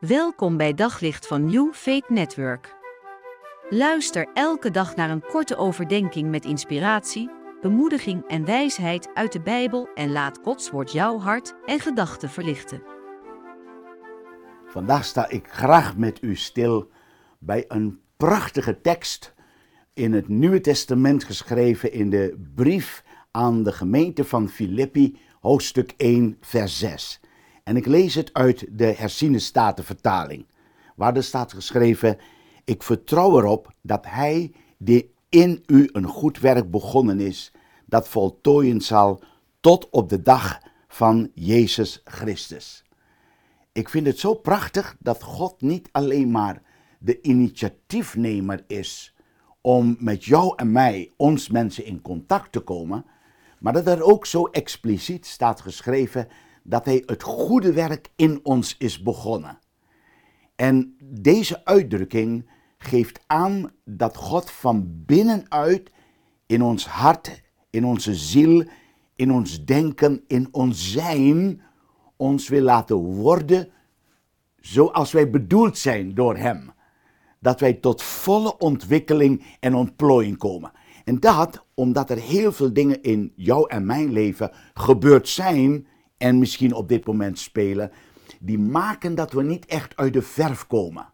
Welkom bij Daglicht van New Faith Network. Luister elke dag naar een korte overdenking met inspiratie, bemoediging en wijsheid uit de Bijbel en laat Gods woord jouw hart en gedachten verlichten. Vandaag sta ik graag met u stil bij een prachtige tekst in het Nieuwe Testament geschreven in de brief aan de gemeente van Filippi, hoofdstuk 1, vers 6. En ik lees het uit de herziene statenvertaling, waar er staat geschreven: Ik vertrouw erop dat Hij die in u een goed werk begonnen is, dat voltooien zal tot op de dag van Jezus Christus. Ik vind het zo prachtig dat God niet alleen maar de initiatiefnemer is om met jou en mij, ons mensen, in contact te komen, maar dat er ook zo expliciet staat geschreven dat Hij het goede werk in ons is begonnen. En deze uitdrukking geeft aan dat God van binnenuit in ons hart, in onze ziel, in ons denken, in ons zijn, ons wil laten worden zoals wij bedoeld zijn door Hem. Dat wij tot volle ontwikkeling en ontplooiing komen. En dat omdat er heel veel dingen in jouw en mijn leven gebeurd zijn en misschien op dit moment spelen, die maken dat we niet echt uit de verf komen.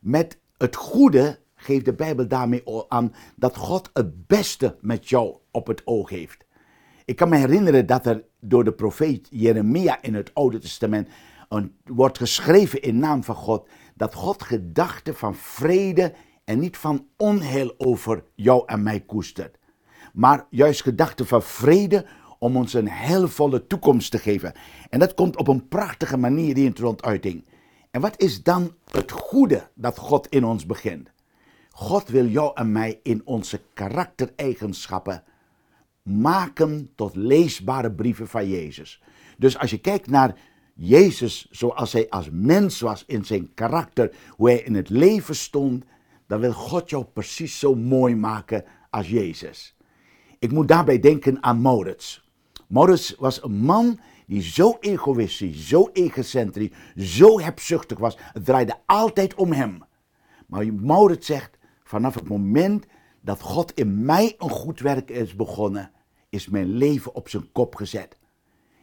Met het goede geeft de Bijbel daarmee aan dat God het beste met jou op het oog heeft. Ik kan me herinneren dat er door de profeet Jeremia in het Oude Testament een, wordt geschreven in naam van God dat God gedachten van vrede en niet van onheil over jou en mij koestert. Maar juist gedachten van vrede om ons een heilvolle toekomst te geven. En dat komt op een prachtige manier in het uiting. En wat is dan het goede dat God in ons begint? God wil jou en mij in onze karaktereigenschappen maken tot leesbare brieven van Jezus. Dus als je kijkt naar Jezus zoals hij als mens was in zijn karakter, hoe hij in het leven stond, dan wil God jou precies zo mooi maken als Jezus. Ik moet daarbij denken aan Maurits. Maurits was een man die zo egoïstisch, zo egocentrisch, zo hebzuchtig was. Het draaide altijd om hem. Maar Maurits zegt, vanaf het moment dat God in mij een goed werk is begonnen, is mijn leven op zijn kop gezet.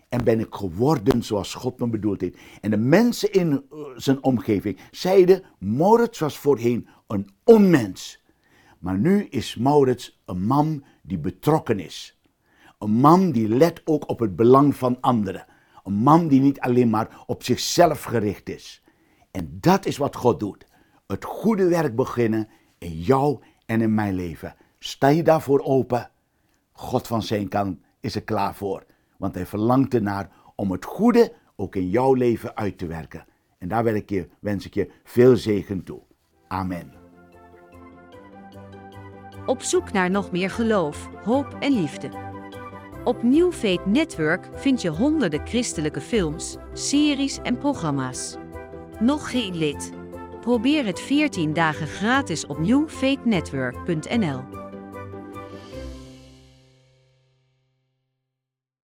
En ben ik geworden zoals God me bedoeld heeft. En de mensen in eh, zijn omgeving zeiden, Maurits was voorheen een onmens. Maar nu is Maurits een man die betrokken is. Een man die let ook op het belang van anderen. Een man die niet alleen maar op zichzelf gericht is. En dat is wat God doet. Het goede werk beginnen in jou en in mijn leven. Sta je daarvoor open? God van zijn kant is er klaar voor. Want hij verlangt ernaar om het goede ook in jouw leven uit te werken. En daar ik je, wens ik je veel zegen toe. Amen. Op zoek naar nog meer geloof, hoop en liefde. Op New Faith Network vind je honderden christelijke films, series en programma's. Nog geen lid? Probeer het 14 dagen gratis op newfaithnetwork.nl.